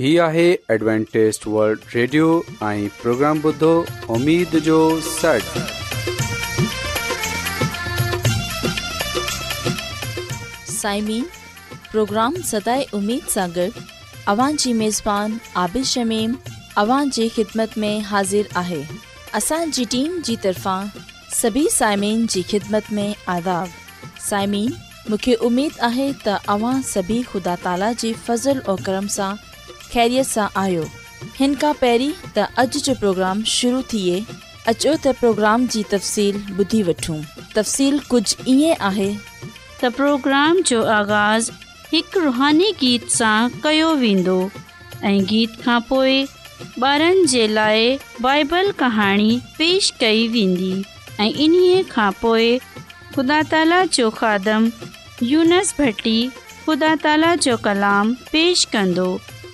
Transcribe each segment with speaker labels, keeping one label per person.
Speaker 1: هي آهي Adventist world radio ۽ programme بدھو
Speaker 2: اميد جو سٽ سائمين پروگرام ستاي اميد सागर اوان جي ميزبان عادل شميم اوان جي خدمت ۾ حاضر آهي اسان جي ٽيم جي طرفان سڀي سائمين جي خدمت ۾ آداب سائمين مونکي اميد آهي ته اوان سڀي خدا تالا جي فضل ۽ کرم سان ख़ैरियत सां आयो हिन تا اج त پروگرام जो प्रोग्राम शुरू थिए अचो त प्रोग्राम जी तफ़सील ॿुधी वठूं तफ़सील कुझु ईअं आहे
Speaker 3: त प्रोग्राम जो आगाज़ हिकु रुहानी गीत सां कयो वेंदो गीत खां पोइ ॿारनि जे लाइ पेश कई वेंदी ऐं ख़ुदा ताला जो खादम यूनस भटी ख़ुदा जो पेश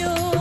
Speaker 4: you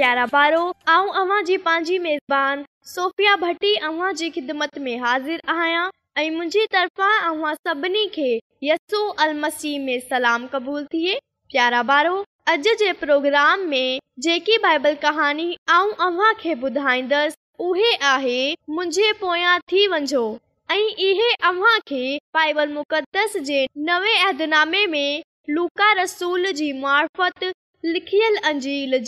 Speaker 5: प्यारा पारो आऊं अवां जी पांजी मेज़बान सोफिया भट्टी अवां जी खिदमत में हाजिर आहियां ऐं मुंहिंजी तरफ़ां अवां सभिनी खे यस्सू अल मसीह में सलाम क़बूल थिए प्यारा ॿारो अॼु जे प्रोग्राम में जेकी बाइबल कहाणी आऊं अव्हां खे ॿुधाईंदसि उहे आहे मुंहिंजे पोयां थी वञो ऐं इहे अव्हां खे बाइबल मुक़दस जे नवे अहदनामे में लूका रसूल जी मार्फत लिखियल अंजील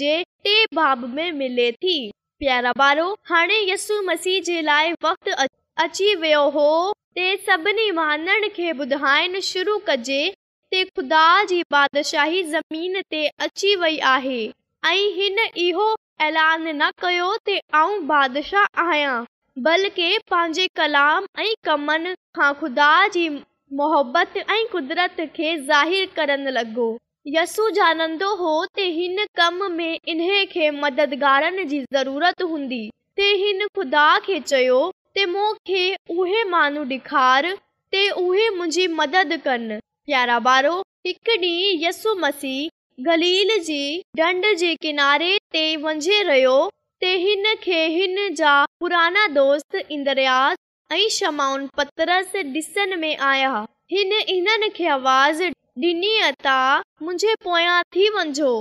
Speaker 5: टे मिले थी प्यारा बारो हाणे यसु मसीह जे लाइ वक़्तु अची वियो हो शुरू कजे ते ख़ुदा ते अची वई आहे ऐं हिन इहो ऐलान न कयो तल्कि पंहिंजे कलाम ऐं कमनि खां ख़ुदा जी मोहबत ऐं क़ुदरत खे ज़ाहिरु करण लॻो यसु जानंदो हो ते हिन कम में इन्हे के मददगारन जी ज़रूरत हुंदी ते हिन ख़ुदा खे चयो त मूंखे उहे मानू ॾेखार ते उहे मुंहिंजी मदद कन प्यारा बारो हिकु ॾींहुं यसु मसी गलील जी डंड जे किनारे ते वंजे रयो ते हिन खे हिन जा पुराना दोस्त इंद्रयास ऐं शमाउन पत्रस डिसन में आया हिन के आवाज़ ढा मुंहिंजे पोयां थी वञो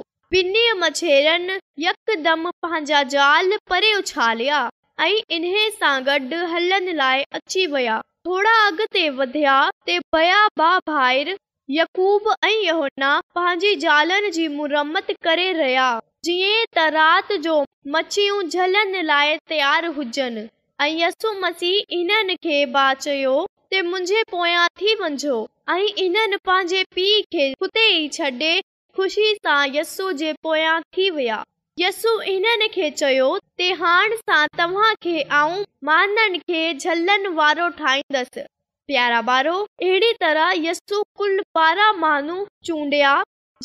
Speaker 5: मछरनि यकदम पंहिंजा परे उछालिया ऐं इन्हे सां गॾु हलण लाइ अची विया थोरा अॻिते वधिया यकूब ऐं योना पंहिंजी जालनि जी मुरमत करे रहिया जीअं त राति जो मच्छियूं जलन लाए तयार हुजनि ऐं यसु मसीह इन्हनि खे बा चयो त मुंहिंजे पोयां थी वञो ऐं इन्हनि पंहिंजे पीउ खे हुते ई छॾे ख़ुशी सां यसु जे पोयां थी विया यस्सु इन्हनि खे चयो तेसि प्यारा बारो अहिड़ी तरह यस्सु कुल बारहां माण्हू चूंडि॒या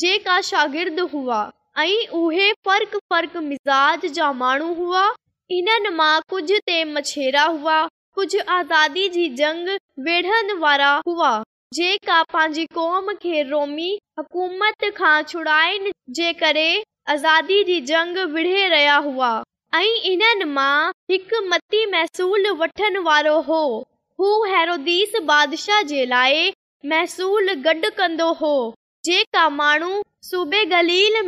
Speaker 5: जेका शागिर्द हुआ ऐं उहे फर्क फर्क मिज़ाज जा माण्हू हुआ इन्हनि मां कुझु ते मछेरा हुआ कुझु आज़ादी जी जंग वेड़नि वारा हुआ जेका पंहिंजी क़ौम खे रोमी हुकूमत खां छुड़ाइण जे करे आज़ादी जी जंग विड़े रहिया हुआ ऐं इन्हनि मां हिक मती महसूल वठण वारो हो हू हैरदीस बादशाह जे लाइ महसूल गॾु कंदो हो जेका माण्हू सूबे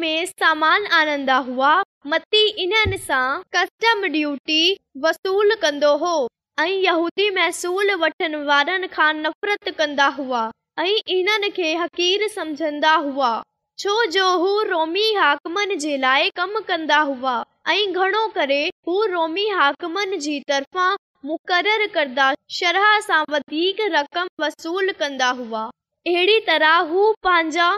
Speaker 5: में सामान आनंदा हुआ मती इन्हनि सां कस्टम डयूटी वसूल कंदो हो नफ़रत कंदा हुआ कम कंदा हुआ शरा सां वधीक रक़म वसूल कंदा हुआ अहिड़ी तरह हू पंहिंजा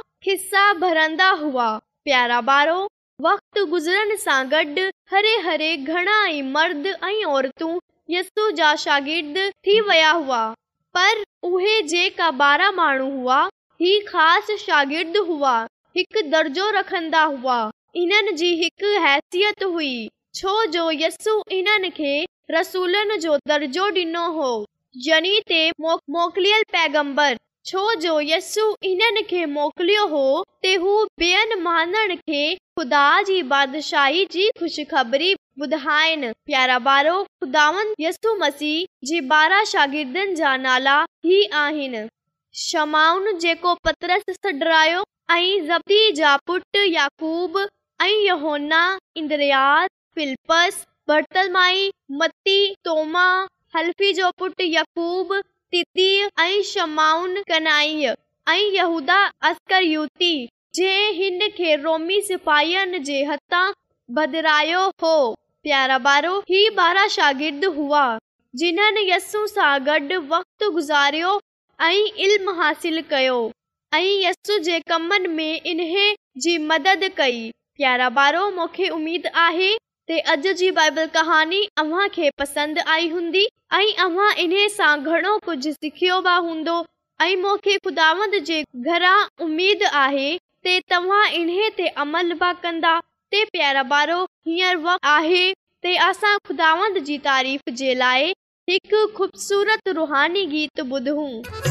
Speaker 5: प्यारा बारो वक़्त गुज़रण सां गॾु हरे हरे घणा ई मर्द ऐं औरतूं यू जा शागिर्द थी वया हुआ पर उहे बारा माण्हू हुआ ही खास शागिर्द हुआ हिक दर्जो रखंदा हुआ हिननि जी हिक हैसियत हुई छो जो यस्सु इन्हनि खे रसूलनि जो दर्जो डि॒नो हो यानी ते मोकिलियल पैगम्बर मा हल्फी जो पुट यकूब हो प्यारा बारो ही बारा शागिर्द हुआ जिन्हनि यसू सां गॾु वक़्तई इल्म हासिल कयो ऐं यसु जे कमन में इन्हे जी मदद कई प्यारा बारो मूंखे उमेद आहे ते अॼ जी बाइबल कहानी आई हूंदी ऐं घणो कुझु सिखियो विया हूंदो उमेद आहे अमल पिया ख़ुदांद जी तारीफ़ जे लाइ हिकु ख़ूबसूरत रुहानी गीत ॿुधूं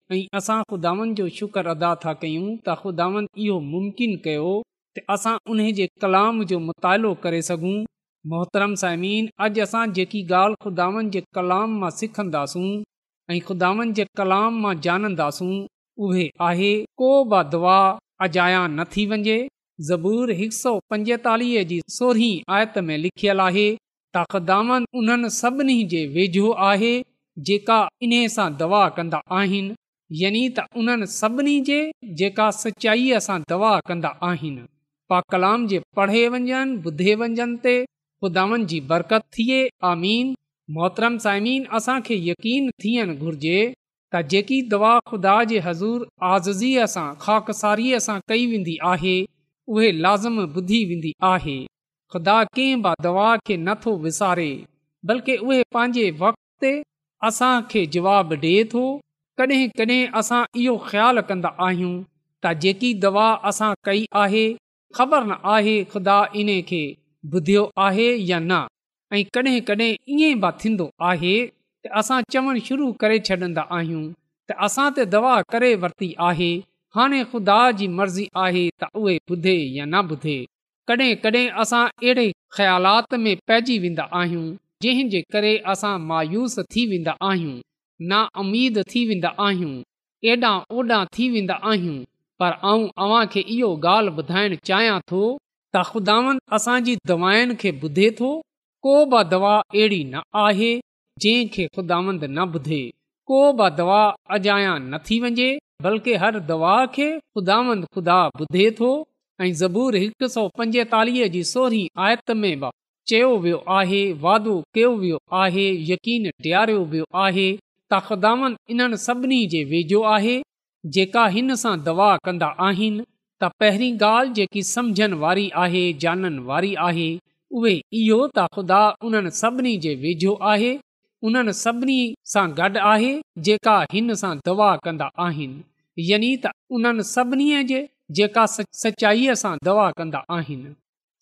Speaker 6: ऐं असां ख़ुदानि जो शुक्र अदा था कयूं त ख़ुदा वन इहो मुमकिन कयो त असां उन जे कलाम जो मुतालो करे सघूं मोहतरम साइमीन अॼु असां जेकी ॻाल्हि ख़ुदानि जे कलाम मां सिखंदासूं ऐं ख़ुदानि जे कलाम मां ॼाणंदासूं उहे आहे को बि दवा अजाया न थी वञे ज़बूर हिक सौ पंजेतालीह जी सोरहीं आयत में लिखियलु आहे त ख़ुदानि उन्हनि सभिनी जे वेझो आहे जेका इन सां दवा कंदा आहिनि यानी त उन्हनि सभिनी जे जेका सचाईअ सां दवा कंदा आहिनि पा कलाम जे पढ़े वञनि ॿुधे वञनि ते ख़ुदानि जी बरकत थिए आमीन मोहतरम साइमीन असांखे यकीन थियणु घुर्जे त जेकी दवा ख़ुदा जे हज़ूर आज़जीअ सां ख़ाकसारीअ सां कई वेंदी आहे उहे लाज़िम ॿुधी वेंदी आहे ख़ुदा कंहिं बि दवा खे नथो विसारे बल्कि उहे पंहिंजे वक़्त ते असांखे जवाबु ॾिए थो कॾहिं कॾहिं असां इहो ख़्यालु कंदा आहियूं त जेकी दवा असां कई आहे ख़बर न आहे ख़ुदा इन खे ॿुधियो आहे या न ऐं कॾहिं कॾहिं ईअं बि थींदो आहे त असां चवणु शुरू करे छॾींदा आहियूं त असां त दवा करे वरिती आहे हाणे ख़ुदा जी मर्ज़ी आहे त उहे ॿुधे या न ॿुधे कॾहिं कॾहिं असां अहिड़े ख़्यालात में पइजी वेंदा आहियूं जंहिंजे करे असां मायूस थी वेंदा आहियूं नाउमीद थी वेंदा आहियूं एॾां ओॾां थी वेंदा आहियूं पर आऊं अव्हांखे इहो ॻाल्हि ॿुधाइण चाहियां थो त ख़ुदांदि असांजी दवाउनि खे ॿुधे थो को बि दवा अहिड़ी न आहे जंहिंखे ख़ुदांद न ॿुधे को बि दवा अजाया न थी वञे बल्कि हर दवा खे ख़ुदांद ख़ुदा ॿुधे थो ऐं ज़बूर हिकु सौ पंजेतालीह जी सोरी आयत में बि चयो वियो आहे वादो कयो वियो आहे यकीन ॾियारियो वियो आहे तखुदावनि इन्हनि सभिनी जे वेझो आहे जेका हिन सां दवा कंदा आहिनि त पहिरीं ॻाल्हि जेकी समुझण वारी आहे जाननि वारी आहे उहे इहो ख़ुदा उन्हनि सभिनी जे वेझो आहे उन्हनि सभिनी सां गॾु आहे जेका हिन सां दवा कंदा आहिनि यानी त उन्हनि सभिनी जे जेका सच सचाईअ सां दवा कंदा आहिनि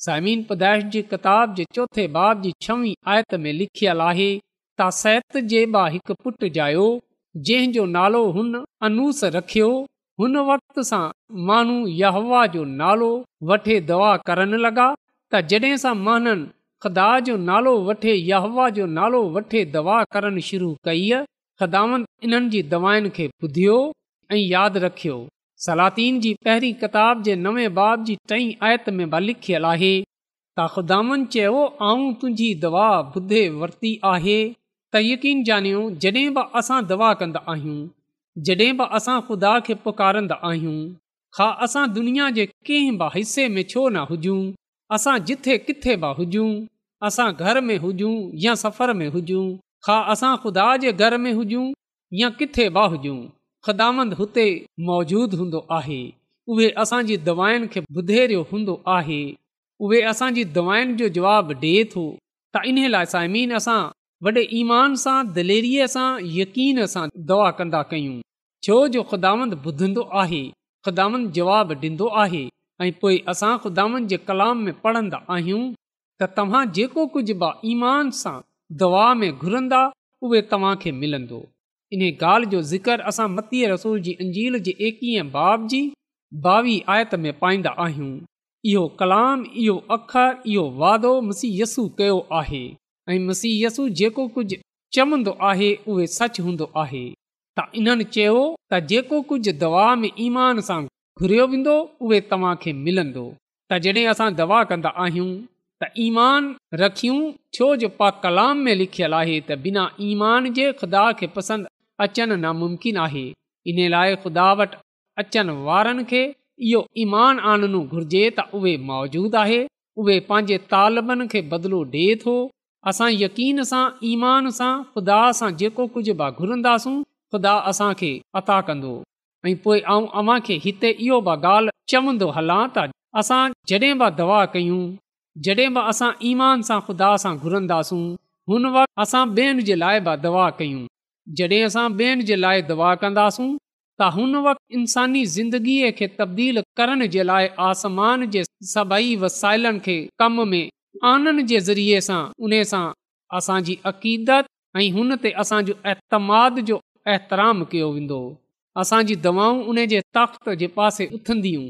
Speaker 6: साइम पदाइश जी किताब जे चोथे बाब जी छवीं आयत में लिखियल आहे तासित जे बा हिकु पुटु जायो जंहिंजो नालो हुन अनूस रखियो हुन वक़्त सां माण्हू यहवा जो नालो वठे दवा करणु लॻा त जॾहिं सां माननि ख़दा जो नालो वठे यहवा जो नालो वठे दवा करणु शुरू कई ख़िदामन इन्हनि जी दवाउनि खे ॿुधियो ऐं यादि रखियो सलातीन जी पहिरीं किताब जे नवे बाब जी टई आयत में लिखियल आहे त ख़ुदान चयो आऊं तुंहिंजी दवा ॿुधे वरिती आहे त यकीन ॼानियो जॾहिं बि असां दवा कंदा आहियूं जॾहिं बि असां ख़ुदा खे पुकारंदा आहियूं असां दुनिया जे कंहिं बि हिसे में छो न हुजूं असां जिथे किथे बि हुजूं असां घर में हुजूं या सफ़र में हुजूं खां असां ख़ुदा जे घर में हुजूं या किथे बि हुजूं ख़दामंद हुते मौजूदु हूंदो आहे उहे असांजी दवाउनि खे ॿुधेजो हूंदो आहे उहे असांजी दवाउनि जो जवाबु ॾिए थो त इन लाइ साइमीन असां वॾे ईमान सां दलेरीअ सां यक़ीन सां दवा कंदा कयूं छो जो ख़ुदांदु ॿुधंदो आहे ख़ुदांदि जवाबु ॾींदो आहे ऐं पोइ असां ख़ुदांद जे कलाम में पढ़ंदा आहियूं त तव्हां जेको कुझु बि ईमान सां दवा में घुरंदा उहे तव्हांखे मिलंदो इन ॻाल्हि जो ज़िक्र असां मतीअ रसूल जी अंजील जे एकीह बाब जी बावी आयत में पाईंदा आहियूं इहो कलाम इहो अखरु इहो वादो मसीयसु कयो आहे ऐं मसीयसू जेको कुझु चवंदो आहे उहे सच हूंदो आहे त इन्हनि चयो त जेको कुझु दवा में ईमान सां घुरियो वेंदो उहे तव्हां खे मिलंदो त जॾहिं असां दवा कंदा आहियूं त ईमान रखियूं छो जो पा कलाम में लिखियलु आहे त बिना ईमान जे ख़ुदा खे पसंदि अचणु नामुमकिन आहे इन लाइ खुदा वटि अचनि वारनि खे इहो ईमान आनणो घुर्जे त उहे मौजूदु आहे उहे पंहिंजे तालबनि खे बदिलो ॾिए थो असां यकीन सां ईमान सां ख़ुदा सां जेको कुझु बि घुरंदासूं ख़ुदा असांखे अता कंदो ऐं पोइ आऊं अव्हां खे हिते इहो बि ॻाल्हि चवंदो हलां त असां जॾहिं बि दवा कयूं जॾहिं बि असां ईमान सां ख़ुदा सां घुरंदासूं हुन वक़्तु असां ॿियनि जे लाइ बि दवा कयूं जॾहिं असां ॿियनि जे लाइ दवा कंदासूं त हुन वक़्तु इंसानी ज़िंदगीअ खे तब्दील करण जे लाइ आसमान जे सभई वसाइलनि खे कम में आननि जे ज़रिए सां उन सां असांजी अक़ीदत ऐं हुन ते असांजो अतमाद जो एतराम कयो वेंदो असांजी दवाऊं उन जे ताक़त जे पासे उथंदियूं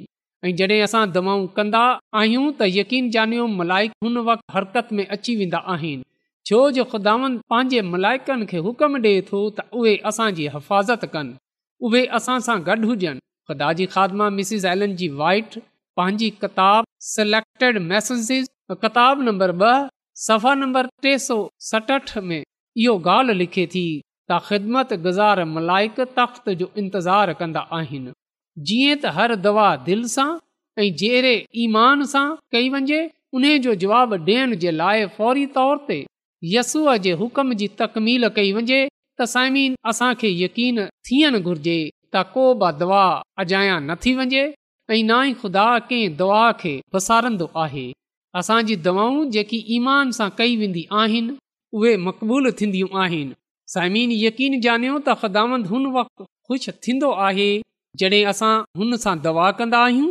Speaker 6: ऐं जॾहिं असां दवाऊं कंदा आहियूं त यकीन जानियो मलाइक हुन वक़्तु हरकत में अची वेंदा आहिनि छो जो ख़ुदावन पंहिंजे मलाइकनि खे हुकुम ॾे थो त उहे असांजी हिफ़ाज़त कनि उहे असां सां गॾु हुजनि ख़ुदा जी ख़ादमा मिसिस एलन जी वाइट पंहिंजी किताब सिलेक्टेड किताब नंबर ॿ सफ़ा नंबर टे सौ सतहठ में इहो ॻाल्हि लिखे थी त ख़िदमत गुज़ार मलाइक तख़्त जो इंतज़ारु कंदा आहिनि जीअं त हर दवा दिलि सां ऐं जहिड़े ईमान सां कई वञे उन जो जवाबु ॾियण जे लाइ फौरी तौर ते यसूअ जे हुकम जी तकमील कई वञे त साइमीन असांखे यकीन थियणु घुर्जे त को बि दवा अजाया न थी वञे ऐं ना ई ख़ुदा कंहिं दुआ खे वसारंदो आहे असांजी दवाऊं जेकी ईमान सां कई वेंदी आहिनि उहे मक़बूलु थींदियूं आहिनि साइमीन यकीन ॼाणियो त ख़ुदामंद हुन वक़्तु ख़ुशि थींदो आहे जॾहिं असां हुन सां दवा कंदा आहियूं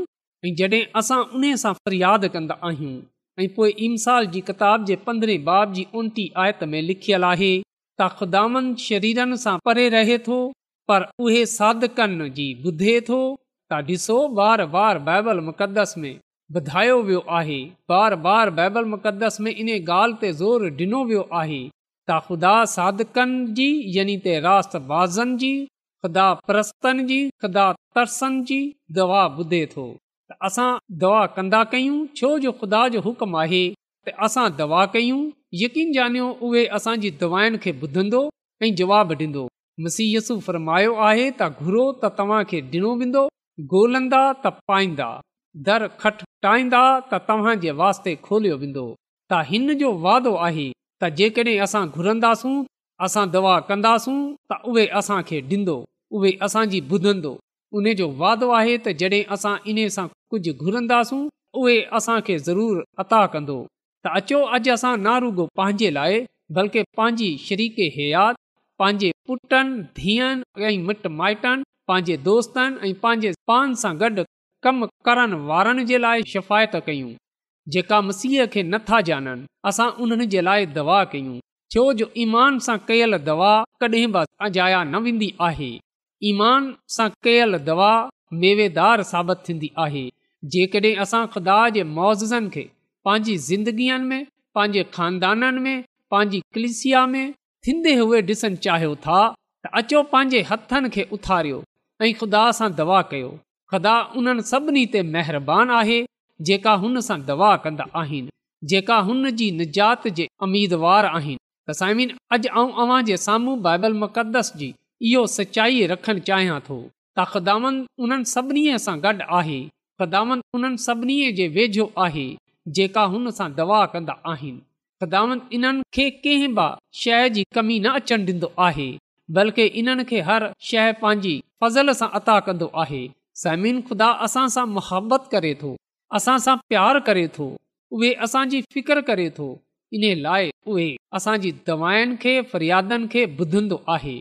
Speaker 6: ऐं जॾहिं असां उन सां फ़रियाद कंदा आहियूं ऐं पोइ जी किताब जे पंद्रहें बाब जी उनटी आयत में लिखियलु आहे त ख़ुदांद शरीरनि सां परे रहे थो पर उहे साधकनि जी ॿुधे थो त ॾिसो बार बार बाइबल मुक़दस में ॿुधायो वियो आहे बार बार बाइबल मुक़दस में इन ॻाल्हि ते ज़ोर ॾिनो वियो आहे त ख़ुदा ॿुधे थो असां दवा कंदा कयूं छो जो ख़ुदा जो हुकुम आहे त असां दवा कयूं यकीन ॼानियो उहे असांजी दवाउनि खे ॿुधंदो ऐं जवाब ॾींदो मसीयसु फरमायो आहे त घुरो त तव्हां ॾिनो वेंदो त पाईंदा दर खटाईंदा त तव्हांजे वास्ते खोलियो वेंदो त हिन जो वादो आहे त जेकॾहिं असां घुरंदासूं असां दवा कंदासूं त उहे असांखे ॾींदो उहे असांजी ॿुधंदो उन जो वादो आहे त जॾहिं असां इन सां कुझु घुरंदासूं उहे असांखे ज़रूरु अता कंदो त अचो अॼु असां ना रुगो पंहिंजे लाइ बल्कि पंहिंजी शरीक हयात पंहिंजे पुटनि धीअनि ऐं मिट माइटनि पंहिंजे दोस्तनि ऐं पंहिंजे पान सां गॾु कमु करण वारनि जे लाइ शिफ़ायत कयूं जेका मसीह खे नथा ॼाणनि असां उन्हनि जे लाइ दवा कयूं छो जो ईमान सां कयल दवा कॾहिं बि अजाया न वेंदी आहे ईमान सां कयल दवा मेवेदार साबित थींदी आहे जेकॾहिं असां ख़ुदा जे मुआज़नि खे पंहिंजी ज़िंदगीअनि में पंहिंजे खानदाननि में पंहिंजी कलिसिया में थींदे हुए ॾिसणु चाहियो था त अचो पंहिंजे हथनि खे उथारियो ऐं खुदा सां दवा कयो खदा उन्हनि सभिनी ते महिरबानी आहे जेका हुन सां दवा कंदा आहिनि जेका हुन जी निजात जे उमीदवार आहिनि तव्हांजे साम्हूं बाइबल मुक़दस जी इहो सचाई रखणु चाहियां थो त ख़ुदात उन्हनि सभिनी सां गॾु आहे खुदामंत उन्हनि सभिनी जे वेझो आहे जेका हुन सां दवा कंदा आहिनि ख़ुदावंत इन्हनि खे कंहिं बि शइ जी कमी न अचणु ॾींदो आहे बल्कि इन्हनि खे हर शइ पंहिंजी फज़ल सां अता कंदो आहे ज़मीन ख़ुदा असां सां मुहबत करे थो असां सां प्यारु करे थो उहे असांजी फिकर करे थो इन लाइ उहे असांजी दवाउनि खे फ़र्यादनि खे ॿुधंदो आहे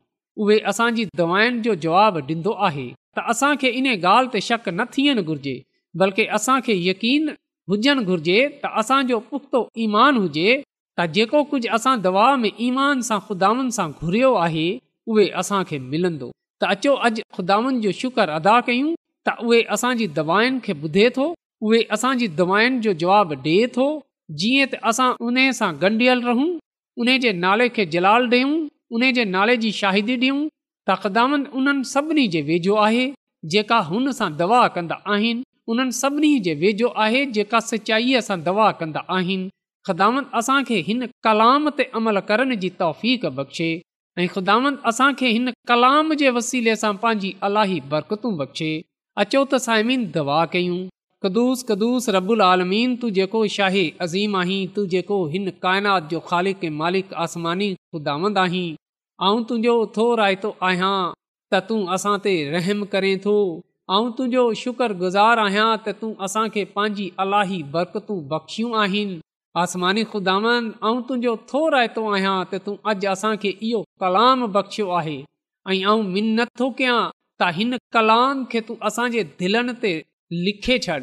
Speaker 6: उहे असांजी दवाउनि जो जवाबु ॾींदो आहे त असांखे इन ॻाल्हि ते शक न थियणु घुर्जे बल्कि असांखे यकीन हुजणु घुर्जे त असांजो पुख़्तो ईमान हुजे त जेको कुझु असां दवा में ईमान सां खुदानि सां घुरियो आहे उहे असांखे मिलंदो त अचो अॼु ख़ुदानि जो शुक्र अदा कयूं त उहे असांजी दवाउनि खे ॿुधे थो उहे असांजी दवाउनि जो जवाबु ॾिए थो जीअं त असां उन सां ॻंढियल रहूं उन जे नाले खे जलाल डि॒यूं उन जे नाले जी शाहिदी ॾियूं त ख़िदामत उन्हनि सभिनी जे वेझो आहे जेका हुन सां दवा कंदा आहिनि उन्हनि सभिनी जे वेझो आहे जेका सचाईअ सां दवा कंदा आहिनि ख़िदामंत असां हिन कलाम ते अमल करण जी तौफ़ीक़ बख़्शे ऐं ख़ुदांद असांखे हिन कलाम जे वसीले सां पंहिंजी अलाही बरकतूं बख़्शे अचो त साइमीन दवा कयूं कदुस कदुस रबुल आलमीन तूं जेको छाहे अज़ीम आहीं तूं जेको हिन काइनात जो ख़ालिक़ मालिक आसमानी ख़ुदांद आहीं ऐं तुंहिंजो उथो रायतो आहियां त तूं असां ते रहम करें थो ऐं तुंहिंजो शुक्रगुज़ारु आहियां त तूं असांखे पंहिंजी अलाही बरकतूं बख़्शियूं आहिनि आसमानी खुदावंद तुंहिंजो थो रायतो आहियां त तूं अॼु असांखे इहो कलाम बख़्शियो आहे ऐं मिनत थो कयां त हिन कलाम खे तूं असांजे दिलनि ते लिखे छॾ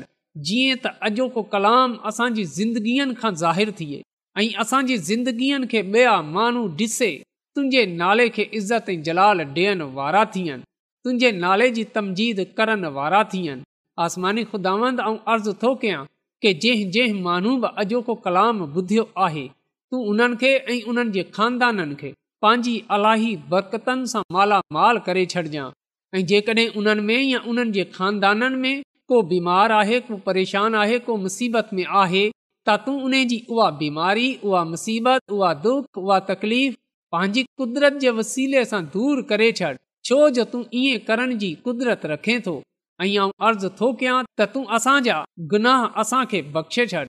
Speaker 6: जीअं त अॼोको कलाम असांजी ज़िंदगीअनि खां ज़ाहिरु थिए ऐं असांजी ज़िंदगीअ खे ॿिया माण्हू ॾिसे तुंहिंजे नाले खे इज़त ऐं जलाल ॾियण वारा थियनि तुंहिंजे नाले जी तमजीद करण वारा थियनि आसमानी ख़ुदावंद अर्ज़ु थो कयां के जंहिं जंहिं माण्हू बि अॼोको कलाम ॿुधियो आहे तू उन्हनि खे ऐं उन्हनि जे खानदाननि खे पंहिंजी अलाही बरकतनि सां मालामाल करे छॾिजांइ ऐं जेकॾहिं उन्हनि में या उन्हनि जे खानदाननि में को बीमार आहे को परेशान आहे को मुसीबत में आहे त तूं उन जी उहा बीमारी उहा मुसीबत उहा दुख उहा तकलीफ़ पंहिंजी कुदरत जे वसीले सां दूरि करे छॾ छो जो तूं ईअं करण जी कुदरत रखे थो ऐं आऊं अर्ज़ु थो कयां त तूं असांजा गुनाह असांखे बख़्शे छॾ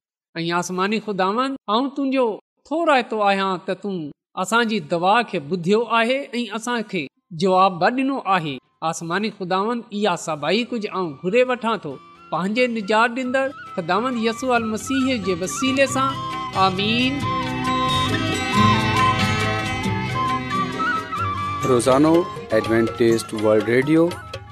Speaker 6: ख़ुदावन ऐं थो रायतो आहियां त तूं दवा खे ॿुधियो आहे ऐं असांखे जवाबु आसमानी ख़ुदावन इहा सभई कुझु घुरे वठां थो निजात ॾींदड़ ख़ुदावन यसू अल मसीह जे वसीले सां आमीन
Speaker 1: रोज़ानो एडवेंटेज वर्ल्ड रेडियो